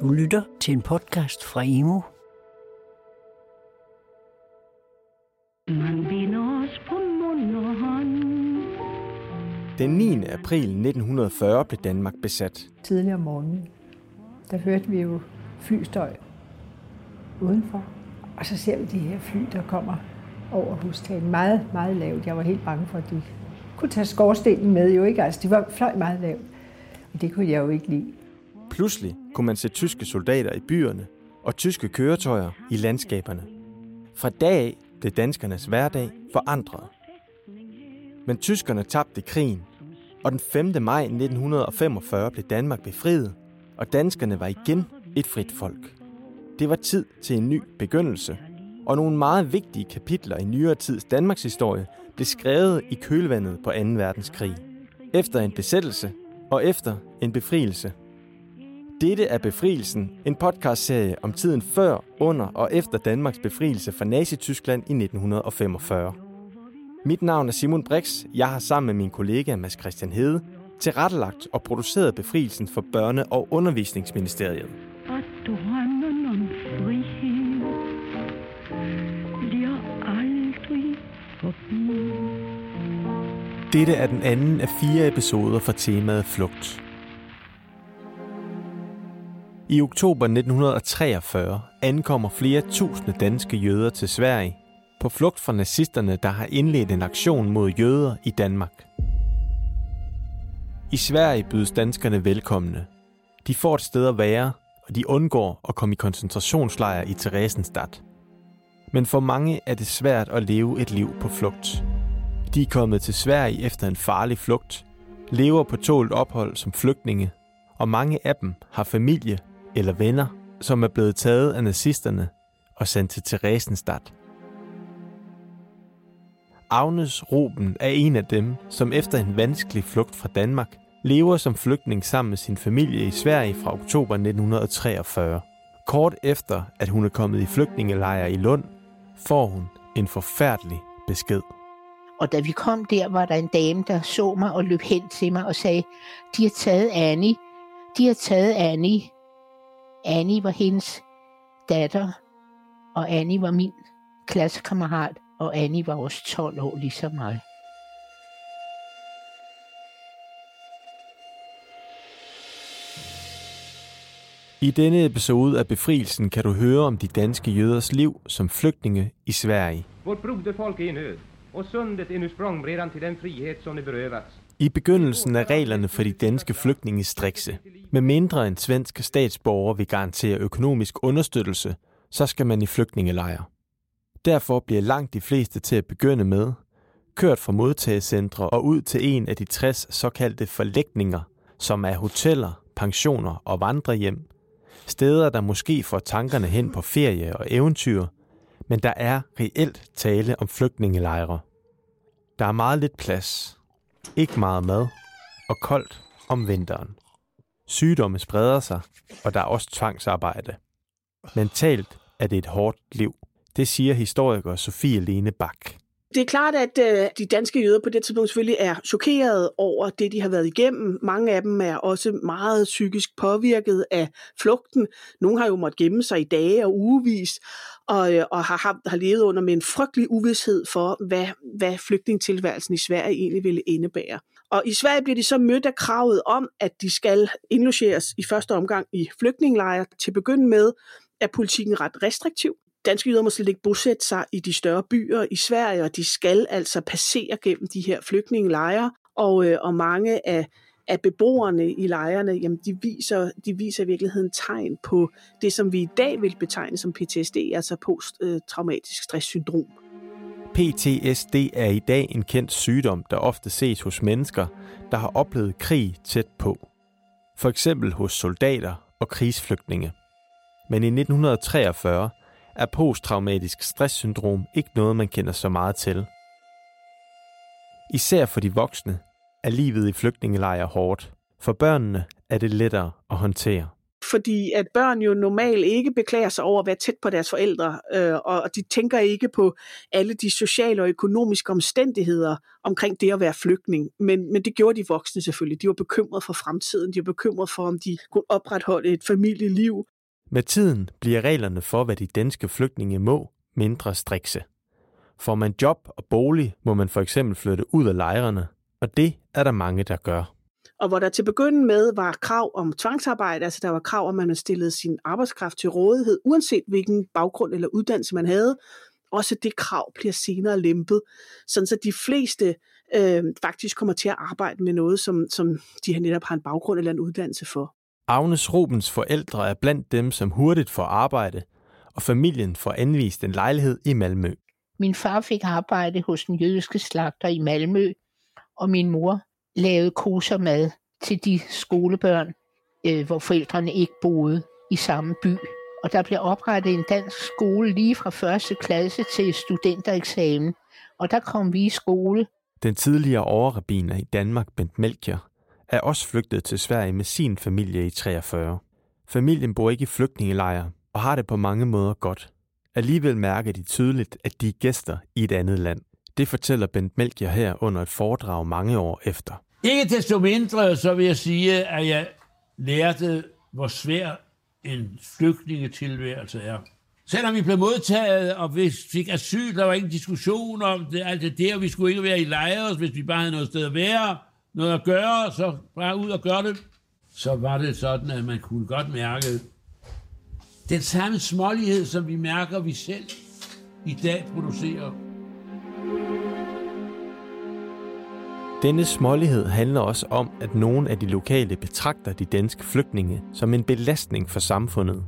Du lytter til en podcast fra Imo. Man os på mund og hånd. Den 9. april 1940 blev Danmark besat. tidligere om morgenen, der hørte vi jo flystøj udenfor. Og så ser vi de her fly, der kommer over hustagen. Meget, meget lavt. Jeg var helt bange for, at de kunne tage skorstenen med. Jo ikke? Altså, de var fløj meget lavt. Og det kunne jeg jo ikke lide. Pludselig kunne man se tyske soldater i byerne og tyske køretøjer i landskaberne. Fra dag af blev danskernes hverdag forandret. Men tyskerne tabte krigen, og den 5. maj 1945 blev Danmark befriet, og danskerne var igen et frit folk. Det var tid til en ny begyndelse, og nogle meget vigtige kapitler i nyere tids Danmarks historie blev skrevet i kølvandet på 2. verdenskrig. Efter en besættelse og efter en befrielse. Dette er Befrielsen, en podcastserie om tiden før, under og efter Danmarks befrielse fra Nazi-Tyskland i 1945. Mit navn er Simon Brix. Jeg har sammen med min kollega Mads Christian Hede tilrettelagt og produceret befrielsen for Børne- og Undervisningsministeriet. Og drømmen om frihed bliver aldrig forbi. Dette er den anden af fire episoder fra temaet Flugt. I oktober 1943 ankommer flere tusinde danske jøder til Sverige på flugt fra nazisterne, der har indledt en aktion mod jøder i Danmark. I Sverige bydes danskerne velkomne. De får et sted at være, og de undgår at komme i koncentrationslejre i Theresienstadt. Men for mange er det svært at leve et liv på flugt. De er kommet til Sverige efter en farlig flugt, lever på tålt ophold som flygtninge, og mange af dem har familie eller venner, som er blevet taget af nazisterne og sendt til Theresienstadt. Agnes Ruben er en af dem, som efter en vanskelig flugt fra Danmark, lever som flygtning sammen med sin familie i Sverige fra oktober 1943. Kort efter, at hun er kommet i flygtningelejr i Lund, får hun en forfærdelig besked. Og da vi kom der, var der en dame, der så mig og løb hen til mig og sagde, de har taget Annie. De har taget Annie. Annie var hendes datter, og Annie var min klassekammerat, og Annie var også 12 år ligesom mig. I denne episode af Befrielsen kan du høre om de danske jøders liv som flygtninge i Sverige. Vårt broderfolk är i nöd och sundet är nu språngbrädan till den frihet som det berövats. I begyndelsen er reglerne for de danske flygtninge strikse. Med mindre en svensk statsborger vil garantere økonomisk understøttelse, så skal man i flygtningelejre. Derfor bliver langt de fleste til at begynde med kørt fra modtagecentre og ud til en af de 60 såkaldte forlægninger, som er hoteller, pensioner og vandrehjem. Steder, der måske får tankerne hen på ferie og eventyr, men der er reelt tale om flygtningelejre. Der er meget lidt plads, ikke meget mad og koldt om vinteren. Sygdomme spreder sig, og der er også tvangsarbejde. Mentalt er det et hårdt liv. Det siger historiker Sofie Lene Bak. Det er klart, at øh, de danske jøder på det tidspunkt selvfølgelig er chokerede over det, de har været igennem. Mange af dem er også meget psykisk påvirket af flugten. Nogle har jo måttet gemme sig i dage og ugevis, og, øh, og har, har, har levet under med en frygtelig uvidshed for, hvad, hvad flygtningtilværelsen i Sverige egentlig ville indebære. Og i Sverige bliver de så mødt af kravet om, at de skal indlogeres i første omgang i flygtningelejre. Til begynd begynde med er politikken ret restriktiv danske jøder må slet ikke bosætte sig i de større byer i Sverige, og de skal altså passere gennem de her flygtningelejre, og, øh, og mange af, af beboerne i lejrene, jamen de viser, de viser i virkeligheden tegn på det, som vi i dag vil betegne som PTSD, altså posttraumatisk stresssyndrom. PTSD er i dag en kendt sygdom, der ofte ses hos mennesker, der har oplevet krig tæt på. For eksempel hos soldater og krigsflygtninge. Men i 1943 er posttraumatisk stresssyndrom ikke noget, man kender så meget til. Især for de voksne er livet i flygtningelejre hårdt. For børnene er det lettere at håndtere. fordi at børn jo normalt ikke beklager sig over at være tæt på deres forældre, øh, og de tænker ikke på alle de sociale og økonomiske omstændigheder omkring det at være flygtning. Men, men det gjorde de voksne selvfølgelig. De var bekymrede for fremtiden, de var bekymrede for, om de kunne opretholde et familieliv. Med tiden bliver reglerne for, hvad de danske flygtninge må, mindre strikse. Får man job og bolig, må man for eksempel flytte ud af lejrene, og det er der mange, der gør og hvor der til begynde med var krav om tvangsarbejde, altså der var krav om, at man stillede sin arbejdskraft til rådighed, uanset hvilken baggrund eller uddannelse man havde. Også det krav bliver senere lempet, sådan så de fleste øh, faktisk kommer til at arbejde med noget, som, som de netop har en baggrund eller en uddannelse for. Agnes Rubens forældre er blandt dem, som hurtigt får arbejde, og familien får anvist en lejlighed i Malmø. Min far fik arbejde hos den jødiske slagter i Malmø, og min mor lavede koshermad til de skolebørn, øh, hvor forældrene ikke boede i samme by. Og der blev oprettet en dansk skole lige fra første klasse til studentereksamen. Og der kom vi i skole. Den tidligere overrabiner i Danmark, Bent Melchior, er også flygtet til Sverige med sin familie i 43. Familien bor ikke i flygtningelejre og har det på mange måder godt. Alligevel mærker de tydeligt, at de er gæster i et andet land. Det fortæller Bent Melchior her under et foredrag mange år efter. Ikke desto mindre, så vil jeg sige, at jeg lærte, hvor svær en flygtningetilværelse er. Selvom vi blev modtaget, og vi fik asyl, der var ingen diskussion om det, alt det der, vi skulle ikke være i lejre, hvis vi bare havde noget sted at være, noget at gøre, så bare ud og gøre det. Så var det sådan, at man kunne godt mærke den samme smålighed, som vi mærker, vi selv i dag producerer Denne smålighed handler også om, at nogle af de lokale betragter de danske flygtninge som en belastning for samfundet.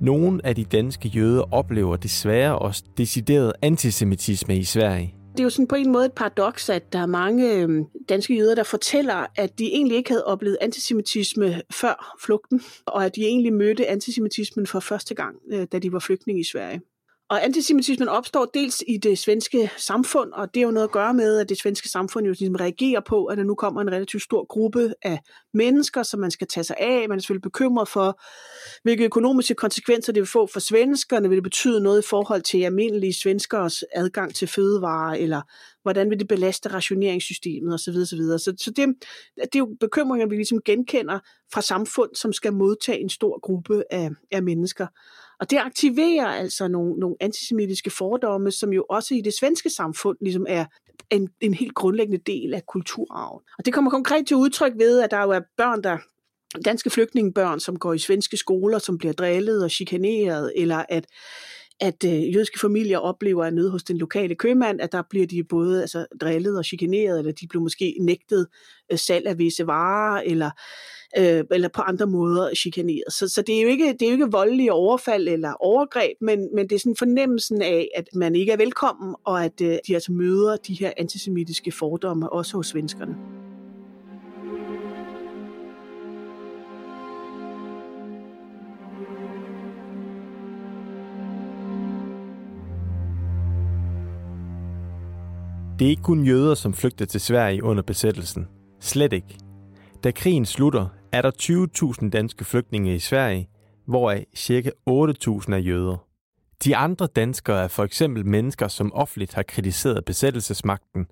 Nogle af de danske jøder oplever desværre også decideret antisemitisme i Sverige. Det er jo sådan på en måde et paradoks, at der er mange øhm, danske jøder, der fortæller, at de egentlig ikke havde oplevet antisemitisme før flugten, og at de egentlig mødte antisemitismen for første gang, øh, da de var flygtninge i Sverige. Og antisemitismen opstår dels i det svenske samfund, og det er jo noget at gøre med, at det svenske samfund jo ligesom reagerer på, at der nu kommer en relativt stor gruppe af mennesker, som man skal tage sig af. Man er selvfølgelig bekymret for, hvilke økonomiske konsekvenser det vil få for svenskerne. Vil det betyde noget i forhold til almindelige svenskers adgang til fødevarer, eller hvordan vil det belaste rationeringssystemet osv. osv. Så, så det, det er jo bekymringer, vi ligesom genkender fra samfund, som skal modtage en stor gruppe af, af mennesker. Og det aktiverer altså nogle, nogle antisemitiske fordomme, som jo også i det svenske samfund ligesom er en, en helt grundlæggende del af kulturarven. Og det kommer konkret til udtryk ved, at der jo er børn, der danske flygtningebørn, som går i svenske skoler, som bliver drillet og chikaneret, eller at at øh, jødiske familier oplever at nede hos den lokale købmand, at der bliver de både altså, drillet og chikaneret, eller de bliver måske nægtet øh, salg af visse varer, eller, øh, eller på andre måder chikaneret. Så, så det, er jo ikke, det er jo ikke voldelige overfald eller overgreb, men, men det er sådan fornemmelsen af, at man ikke er velkommen, og at øh, de altså møder de her antisemitiske fordomme også hos svenskerne. Det er ikke kun jøder, som flygter til Sverige under besættelsen. Slet ikke. Da krigen slutter, er der 20.000 danske flygtninge i Sverige, hvoraf ca. 8.000 er jøder. De andre danskere er for eksempel mennesker, som offentligt har kritiseret besættelsesmagten,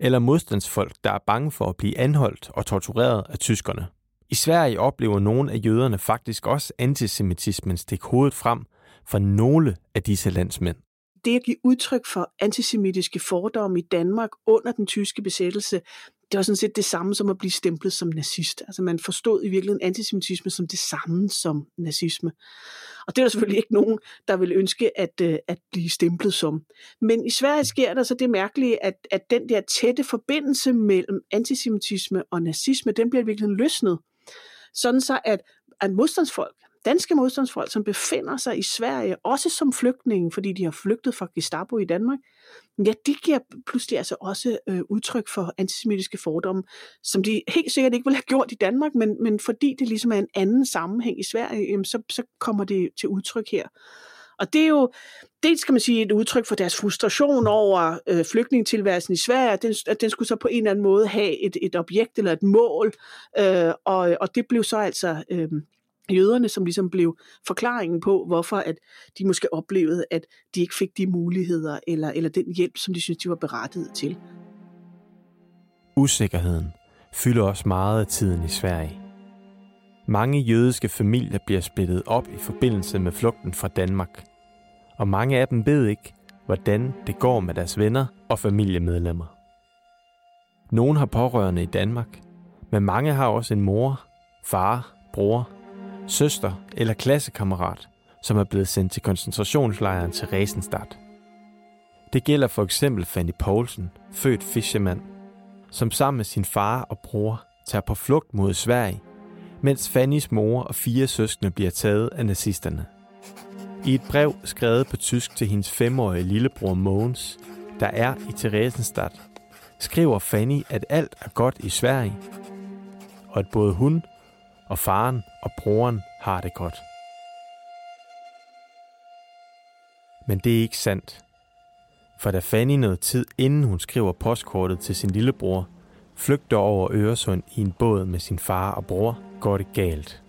eller modstandsfolk, der er bange for at blive anholdt og tortureret af tyskerne. I Sverige oplever nogle af jøderne faktisk også antisemitismen stikke hovedet frem for nogle af disse landsmænd det at give udtryk for antisemitiske fordomme i Danmark under den tyske besættelse, det var sådan set det samme som at blive stemplet som nazist. Altså man forstod i virkeligheden antisemitisme som det samme som nazisme. Og det er der selvfølgelig ikke nogen, der vil ønske at, øh, at blive stemplet som. Men i Sverige sker der så det mærkelige, at, at den der tætte forbindelse mellem antisemitisme og nazisme, den bliver virkelig løsnet. Sådan så, at, at modstandsfolk, danske modstandsfolk, som befinder sig i Sverige, også som flygtninge, fordi de har flygtet fra Gestapo i Danmark, ja, de giver pludselig altså også øh, udtryk for antisemitiske fordomme, som de helt sikkert ikke ville have gjort i Danmark, men, men fordi det ligesom er en anden sammenhæng i Sverige, jamen, så, så kommer det til udtryk her. Og det er jo, dels kan man sige et udtryk for deres frustration over øh, flygtningetilværelsen i Sverige, at den, at den skulle så på en eller anden måde have et, et objekt eller et mål, øh, og, og det blev så altså øh, jøderne, som ligesom blev forklaringen på, hvorfor at de måske oplevede, at de ikke fik de muligheder eller, eller den hjælp, som de synes de var berettiget til. Usikkerheden fylder også meget af tiden i Sverige. Mange jødiske familier bliver splittet op i forbindelse med flugten fra Danmark. Og mange af dem ved ikke, hvordan det går med deres venner og familiemedlemmer. Nogle har pårørende i Danmark, men mange har også en mor, far, bror, søster eller klassekammerat, som er blevet sendt til koncentrationslejren til Resenstadt. Det gælder for eksempel Fanny Poulsen, født Fischermann, som sammen med sin far og bror tager på flugt mod Sverige, mens Fannys mor og fire søskende bliver taget af nazisterne. I et brev skrevet på tysk til hendes femårige lillebror Mogens, der er i Theresienstadt, skriver Fanny, at alt er godt i Sverige, og at både hun og faren og broren har det godt. Men det er ikke sandt. For da Fanny noget tid inden hun skriver postkortet til sin lillebror, flygter over Øresund i en båd med sin far og bror, går det galt.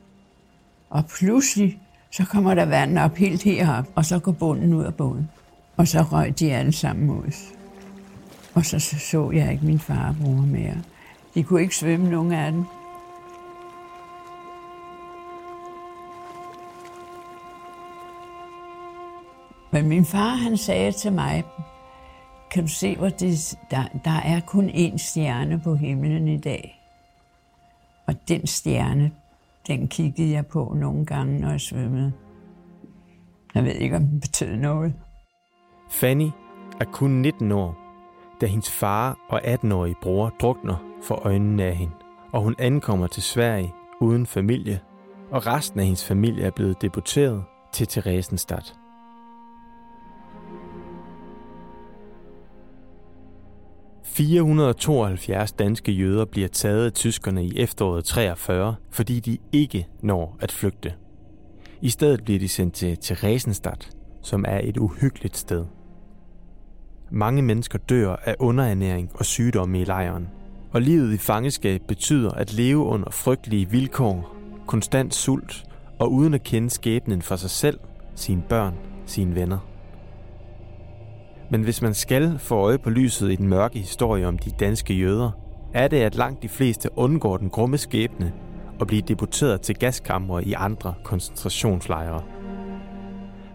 Og pludselig, så kommer der vand op helt herop, og så går bunden ud af båden. Og så røg de alle sammen mod os. Og så så jeg ikke min far og bror mere. De kunne ikke svømme, nogen af dem. Men min far, han sagde til mig, kan du se, hvor det, der, der er kun én stjerne på himlen i dag. Og den stjerne, den kiggede jeg på nogle gange, når jeg svømmede. Jeg ved ikke, om den betød noget. Fanny er kun 19 år, da hendes far og 18-årige bror drukner for øjnene af hende, og hun ankommer til Sverige uden familie, og resten af hendes familie er blevet deporteret til Theresienstadt. 472 danske jøder bliver taget af tyskerne i efteråret 43, fordi de ikke når at flygte. I stedet bliver de sendt til Theresienstadt, som er et uhyggeligt sted. Mange mennesker dør af underernæring og sygdomme i lejren, og livet i fangeskab betyder at leve under frygtelige vilkår, konstant sult og uden at kende skæbnen for sig selv, sine børn, sine venner. Men hvis man skal få øje på lyset i den mørke historie om de danske jøder, er det, at langt de fleste undgår den grumme skæbne og bliver deporteret til gaskamre i andre koncentrationslejre.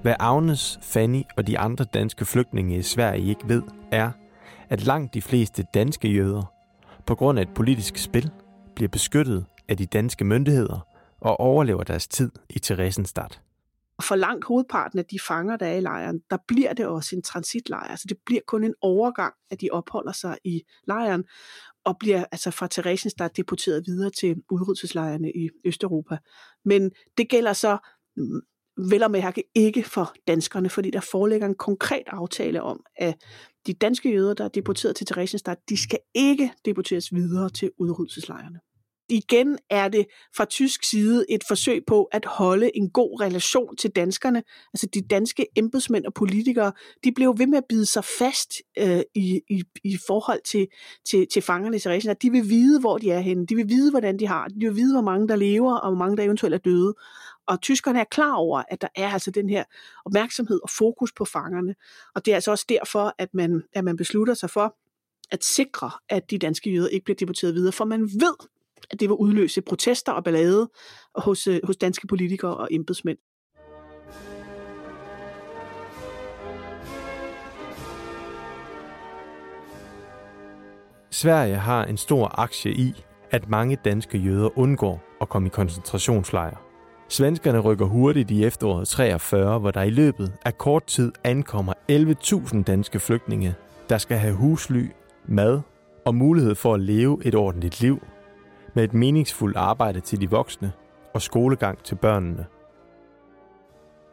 Hvad Agnes, Fanny og de andre danske flygtninge i Sverige ikke ved, er, at langt de fleste danske jøder, på grund af et politisk spil, bliver beskyttet af de danske myndigheder og overlever deres tid i Theresienstadt. For langt hovedparten af de fanger, der er i lejren, der bliver det også en transitlejr. Så det bliver kun en overgang, at de opholder sig i lejren, og bliver altså fra Theresienstadt deporteret videre til udryddelseslejrene i Østeuropa. Men det gælder så mm, vel og mærke ikke for danskerne, fordi der foreligger en konkret aftale om, at de danske jøder, der er deporteret til Theresienstadt, de skal ikke deporteres videre til udryddelseslejrene igen er det fra tysk side et forsøg på at holde en god relation til danskerne. Altså de danske embedsmænd og politikere, de blev ved med at bide sig fast øh, i, i, i forhold til, til, til fangerne i Theresienstadt. De vil vide, hvor de er henne. De vil vide, hvordan de har De vil vide, hvor mange der lever, og hvor mange der eventuelt er døde. Og tyskerne er klar over, at der er altså den her opmærksomhed og fokus på fangerne. Og det er altså også derfor, at man, at man beslutter sig for, at sikre, at de danske jøder ikke bliver deporteret videre, for man ved, at det vil udløse protester og ballade hos, øh, hos danske politikere og embedsmænd. Sverige har en stor aktie i, at mange danske jøder undgår at komme i koncentrationslejre. Svenskerne rykker hurtigt i efteråret 43, hvor der i løbet af kort tid ankommer 11.000 danske flygtninge, der skal have husly, mad og mulighed for at leve et ordentligt liv med et meningsfuldt arbejde til de voksne og skolegang til børnene.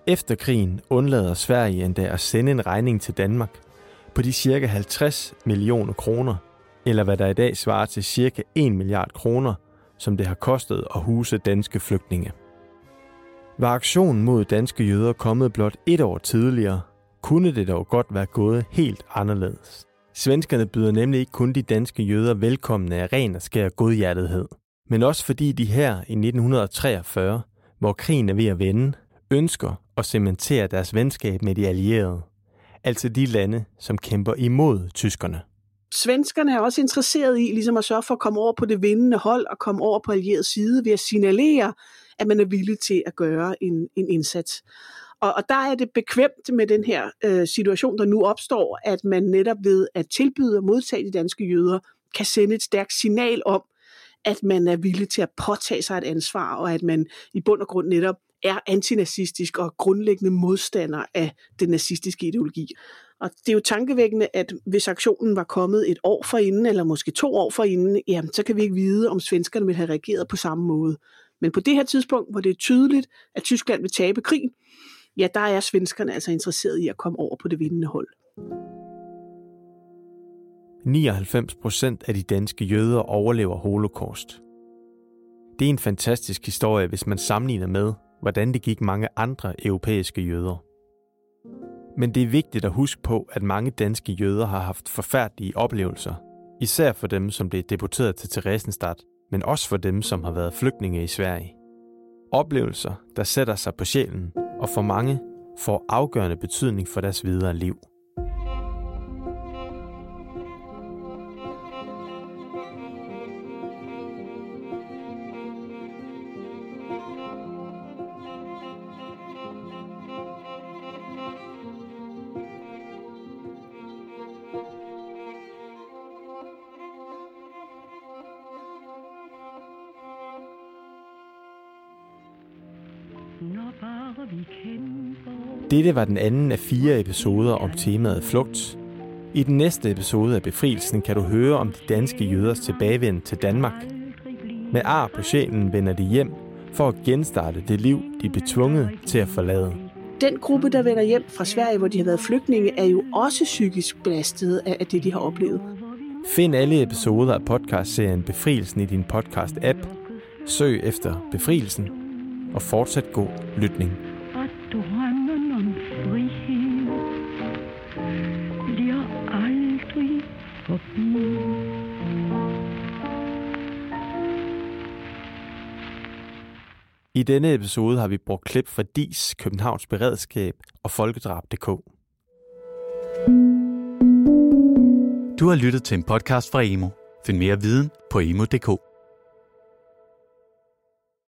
Efter krigen undlader Sverige endda at sende en regning til Danmark på de cirka 50 millioner kroner, eller hvad der i dag svarer til cirka 1 milliard kroner, som det har kostet at huse danske flygtninge. Var aktionen mod danske jøder kommet blot et år tidligere, kunne det dog godt være gået helt anderledes. Svenskerne byder nemlig ikke kun de danske jøder velkomne af ren og skær godhjertethed, men også fordi de her i 1943 hvor krigen er ved at vende, ønsker at cementere deres venskab med de allierede, altså de lande, som kæmper imod tyskerne. Svenskerne er også interesseret i ligesom at sørge for at komme over på det vindende hold og komme over på allieret side ved at signalere, at man er villig til at gøre en, en indsats. Og, og der er det bekvemt med den her øh, situation, der nu opstår, at man netop ved at tilbyde og modtage de danske jøder, kan sende et stærkt signal om, at man er villig til at påtage sig et ansvar, og at man i bund og grund netop er antinazistisk og grundlæggende modstander af den nazistiske ideologi. Og det er jo tankevækkende, at hvis aktionen var kommet et år forinden, eller måske to år forinden, jamen, så kan vi ikke vide, om svenskerne ville have reageret på samme måde. Men på det her tidspunkt, hvor det er tydeligt, at Tyskland vil tabe krigen, ja, der er svenskerne altså interesseret i at komme over på det vindende hold. 99 procent af de danske jøder overlever holocaust. Det er en fantastisk historie, hvis man sammenligner med, hvordan det gik mange andre europæiske jøder. Men det er vigtigt at huske på, at mange danske jøder har haft forfærdelige oplevelser, især for dem, som blev deporteret til Theresienstadt, men også for dem, som har været flygtninge i Sverige. Oplevelser, der sætter sig på sjælen, og for mange får afgørende betydning for deres videre liv. Dette var den anden af fire episoder om temaet flugt. I den næste episode af Befrielsen kan du høre om de danske jøders tilbagevend til Danmark. Med ar på sjælen vender de hjem for at genstarte det liv, de blev tvunget til at forlade. Den gruppe, der vender hjem fra Sverige, hvor de har været flygtninge, er jo også psykisk belastet af det, de har oplevet. Find alle episoder af podcastserien Befrielsen i din podcast-app. Søg efter Befrielsen og fortsat god lytning. Denne episode har vi brugt klip fra DIS, Københavns Beredskab og Folkedrab.dk. Du har lyttet til en podcast fra Emo. Find mere viden på emo.dk.